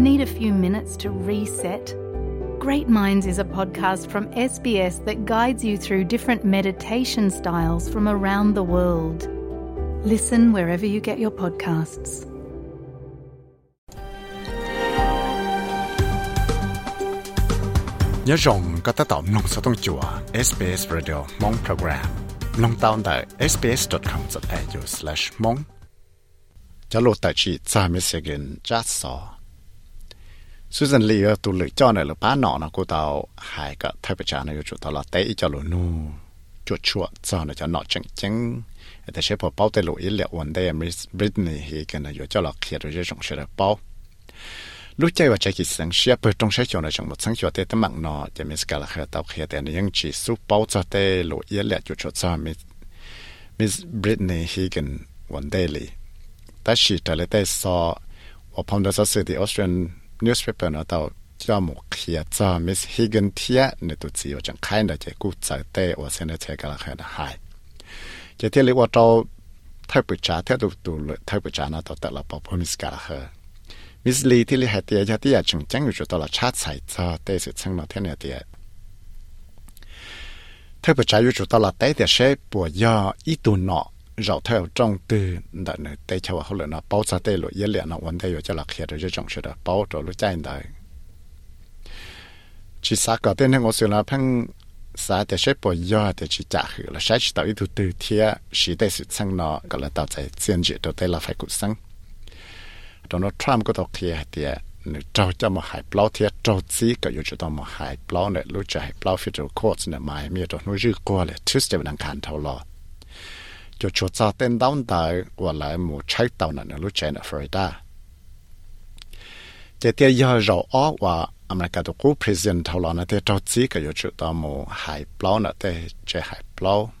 Need a few minutes to reset? Great Minds is a podcast from SBS that guides you through different meditation styles from around the world. Listen wherever you get your podcasts. nhớ rộng có tác động nông số tông chùa SBS Radio Mong Program nông tao tại sbs.com.au slash mong cho lộ tại chỉ cha mi sẽ gần chát sò Susan Lee ở tụ lựa cho này là bá nọ nó cô tao hai cái thay bạch này cho tao là tế cho lũ nu cho chua cho nó cho nó chẳng chẳng แต่เชฟพอเป้าแต่ลอีเหลียววันได้มริสบริตนี่ฮีกันนะอยู่เจ้าหลักเขียนด้วยเรื่องเชื่อเป้าลูกใจว่าใจกิสังเชียเปิดตรงใช้จนในจังหวัดสังจวดเตตมังนอจะมีสกัลเคยตาเคยแต่ในยังจีสู้เป้าจะเตลอีเหลียวจุดชดซามิมิสบริตนี่ฮีกันวันได้ลีแต่ชีแต่เลยเตซอว่าพอมดาซอสื่อที่ออสเตรเลีย newspaper nó tàu cho một khía cho Miss Higgin thia nè tụ chỉ ở chẳng khai là chỉ cú giải tệ và sen là chỉ cái là khai là hai. Chỉ thiết là qua tàu thay bự trả theo tụ tụ thay bữa trả nó tàu tật là bảo phun Miss cái là hơi Miss Lee thiết lý hai tia cho tia chẳng chẳng được tàu là cha sai cho tê sự chẳng nó thế này tia thay bữa trả yêu chủ tàu là tê tia sẽ bỏ do ít tụ nọ 要一度闹。rau theo trong từ đợt này tây châu họ nó bao sa tây lội yên nó vấn đề cho là khi rồi trong sự đó bao rồi lúc chạy đấy chỉ sa cái tên này tôi là phăng sa để sẽ bỏ giờ để chỉ trả hử là sẽ chỉ tạo ít từ thiệt chỉ để sự sang nó cái là tạo ra chiến dịch đầu tiên là phải cuộc sống Donald Trump có đọc kia thì nếu trâu cho một hải bao thiệt trâu chỉ có yêu cho một hải bao này lúc cho hải bao phía trong court này mà mi đó nó rước qua là Tuesday đang cản thâu lo cho cho cha tên đón và lại một trái tàu này lúc chạy ở Florida. Chỉ tiêu giờ ó và America tổ quốc president thầu lo này thì cho chỉ cái yêu chuột tàu một hải plau này thì chạy hải plau.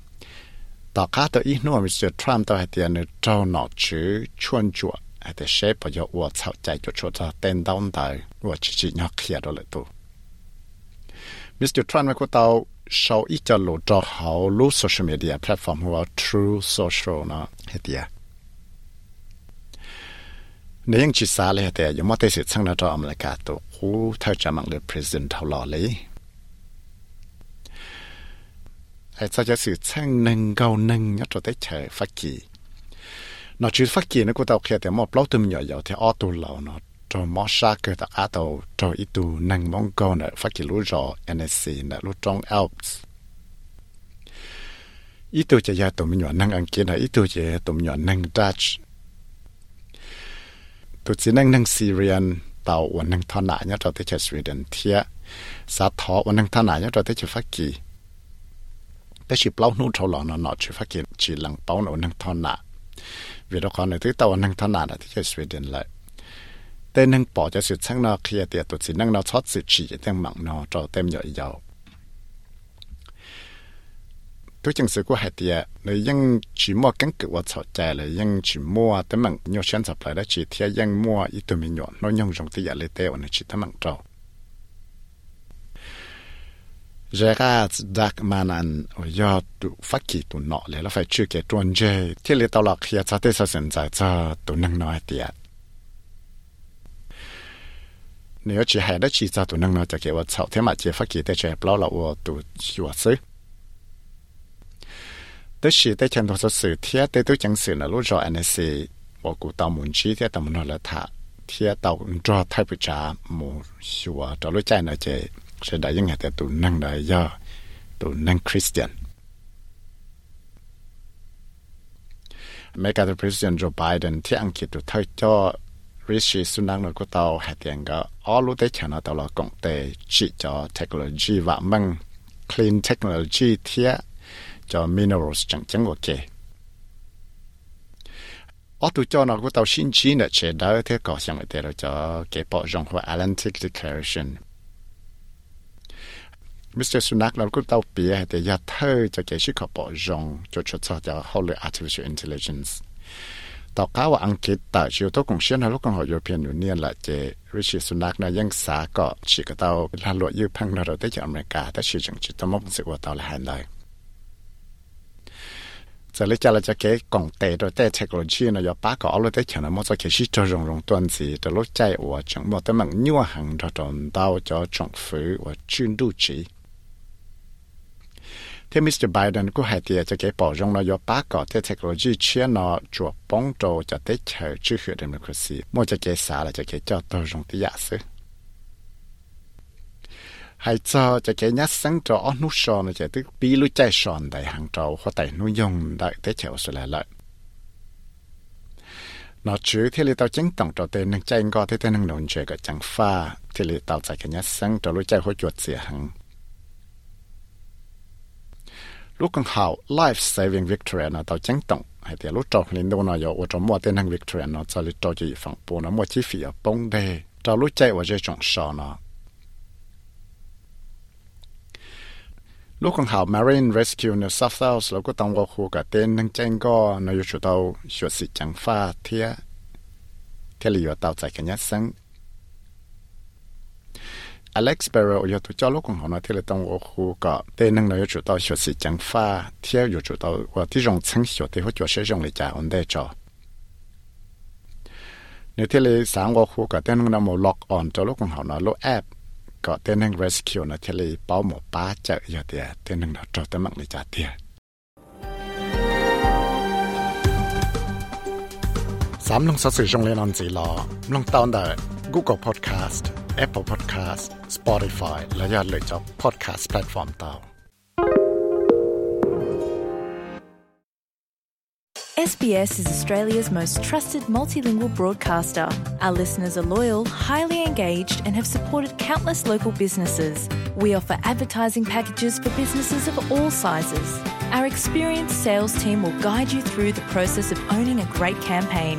Tàu cá tàu ít nữa Mr. Trump tàu hay tiền nữa trâu nó chữ chuyên chuột hay thì sẽ bây giờ qua sau chạy cho chuột cha tên đón và chỉ chỉ nhắc kia đó là tu. Mr. Trump có tàu sau ít cho lộ cho hậu lũ social media platform. Hoặc true social nó hết tiệt nếu như chỉ xa lấy hết tiệt nhưng mà tới sự sang nó cho ông là cả tổ khu thay cho mạng lưới president thâu lò lấy hay sao cho sự sang nâng cao nâng nhất cho tới chờ phát kỳ nó chỉ phát kỳ nó cũng tao kia thì một lâu tùm nhỏ dầu thì ô tù lâu nó cho mỏ sa cơ tạc á tàu, cho ít tù năng mong câu nợ phát kỳ lũ rọ NSC nợ lũ trong Alps. Ít tù chả gia tù mình nhỏ năng ăn kia nợ ít tù chả tù mình nhỏ năng Dutch. Tù chỉ năng năng Syrian, tàu và năng thọ nạ nhá, cho tới chả Sweden thịa. Sa thọ và năng thọ nạ nhá, cho tới chả phát kỳ. Tới chỉ bao nụ trâu lọ nó nọ, chỉ phát kỳ, chỉ lăng bao nụ năng thọ nạ. Vì đó còn nợ tới tàu năng thọ nạ là tới chả Sweden lại tên năng bỏ cho sự sáng nó kia tiệt tụt chỉ năng nó thoát sự chỉ tên mặn nó cho tem nhỏ giàu tôi chẳng sự của hai tiệt người chỉ mua, cánh cửa và chọn chạy là chỉ mua tấm mặn nhiều sản phẩm lại đó chỉ theo mua ít tụi mình nhỏ nó nhung trong tiệt lấy teo nó chỉ tên mạng trâu Gerard Dagmanan ở do tụ phát kỳ tụ nọ lại là phải chưa kể tuần chơi thì lý tao lọc khi cha tới sao sinh ra cho tụ năng nói tiệt nếu chỉ hay đó chỉ ra tụ năng nó cho kiểu sau thế mà chỉ phát kỳ tới trẻ bao lâu tụ chịu sự tới sự tới chân thuộc sự thiết tới tôi chẳng sự là lúc rồi anh sẽ bỏ cụ tàu muốn chi thiết tàu muốn nói là thả thiết tàu cho thay bị trả mù chùa cho lúc chạy nó chỉ sẽ đại những ngày tới tụ năng đại do tụ năng Christian mấy cái President Joe Biden thiết ăn kia tụ thay cho Rishi Sunak nó có tàu hạt tiền cái all lúc đấy chẳng nó tàu là công tệ chỉ cho technology và mang clean technology thiết cho minerals chẳng chẳng ok ở tụ cho nó có tàu xin chi nữa chế đó thế có xem cái đó cho cái bộ dòng của Atlantic Declaration Mr. Sunak nó cũng tàu bia thì ya thơ cho cái sự có bộ dòng cho cho cho Holy Artificial Intelligence ต่อก้าวอังกฤษแต่ชิวตัวกงเชียนลูกของหอยเพียนอยู่เนี่ยแหละเจริชิสุนักนะยังสาก็ฉีกเตาลาลวยืพังเราได้จากอเมริกาแต่ชีจังจิตมกสิว่าเตาละหันเลย这 จะเลยจะเราจะเก๋กล่องเตะโดยแต่เทคโนโลยีนะอย่าป้าก็เอาเลยแต่เฉยนะมันจะเขียนจะรงรงตัวนี้จะรู้ใจว่าจังว่าแต่มันยั่วหังจะโดนดาวจะจงฟื้นว่าชื่นดูจี thế Mr. Biden cũng hay tiệt cho cái bỏ rong nó do ba cọ thế technology chia nó chuột bóng trâu cho tới chờ chữ hiệu democracy mỗi cho cái xã là cho cái cho tôi rong tí giả sư hay cho cho cái nhát sáng cho ớt nút sòn là chạy tức bí lưu chai sòn đại hàng trâu hoặc tại nuôi dùng đại tế chèo sự là lợi. Nó chứ, thế lý tao chính tổng cho tên nâng chạy ngò, thế tên nâng đồn chơi cả chẳng pha, thế lý tao chạy cái nhát sáng cho lưu chai hoa chuột xỉa hàng. าจะเก็บยัดสังจอนุชอนจะตึกปีลุใจชอนได้หางเจ้าเขาแต่นุยงได้ได้เฉยสุดแล้วnó chữ thì li tao chính tổng trò tên nâng chạy ngõ thì tên nâng nôn chơi cái chẳng pha thì li tao chạy cái nhát sáng trò lối chạy hỗ chuột xỉa hằng lúc còn hào life saving victory nó tao chính tổng hay thì lúc trò linh đâu nó có ở trong mua tên nâng victory nó cho li trò chỉ phòng bù nó mua chi phí ở bông đề trò lối chạy ở trong sò nó lúc còn hào marine rescue New South Wales เราก็ต้องว่าคู่กับเต้นนั่งแจ้งก็นายชุดเอาชุดสิจังฟ้าเทียเทียลีอยู่เต่าใจกันยัดซึ่ง Alex Barrow อยู่ตัวเจ้าลูกของเขาเนาะที่เราต้องว่าคู่กับเต้นนั่งนายชุดเอาชุดสิจังฟ้าเทียอยู่ชุดเอาว่าที่รงชั้งชุดที่เขาจะใช้用嚟จ่ายอันเดจอเนี่ยที่เราสามว่าคู่กับเต้นนั่งนำมาล็อกออนเจ้าลูกของเขาเนาะลูกแอป có tên năng rescue nó thì lấy bảo một Apple Podcast Spotify และอย่าลืมจาก Podcast Platform เตา SBS is Australia's most trusted multilingual broadcaster. Our listeners are loyal, highly engaged, and have supported countless local businesses. We offer advertising packages for businesses of all sizes. Our experienced sales team will guide you through the process of owning a great campaign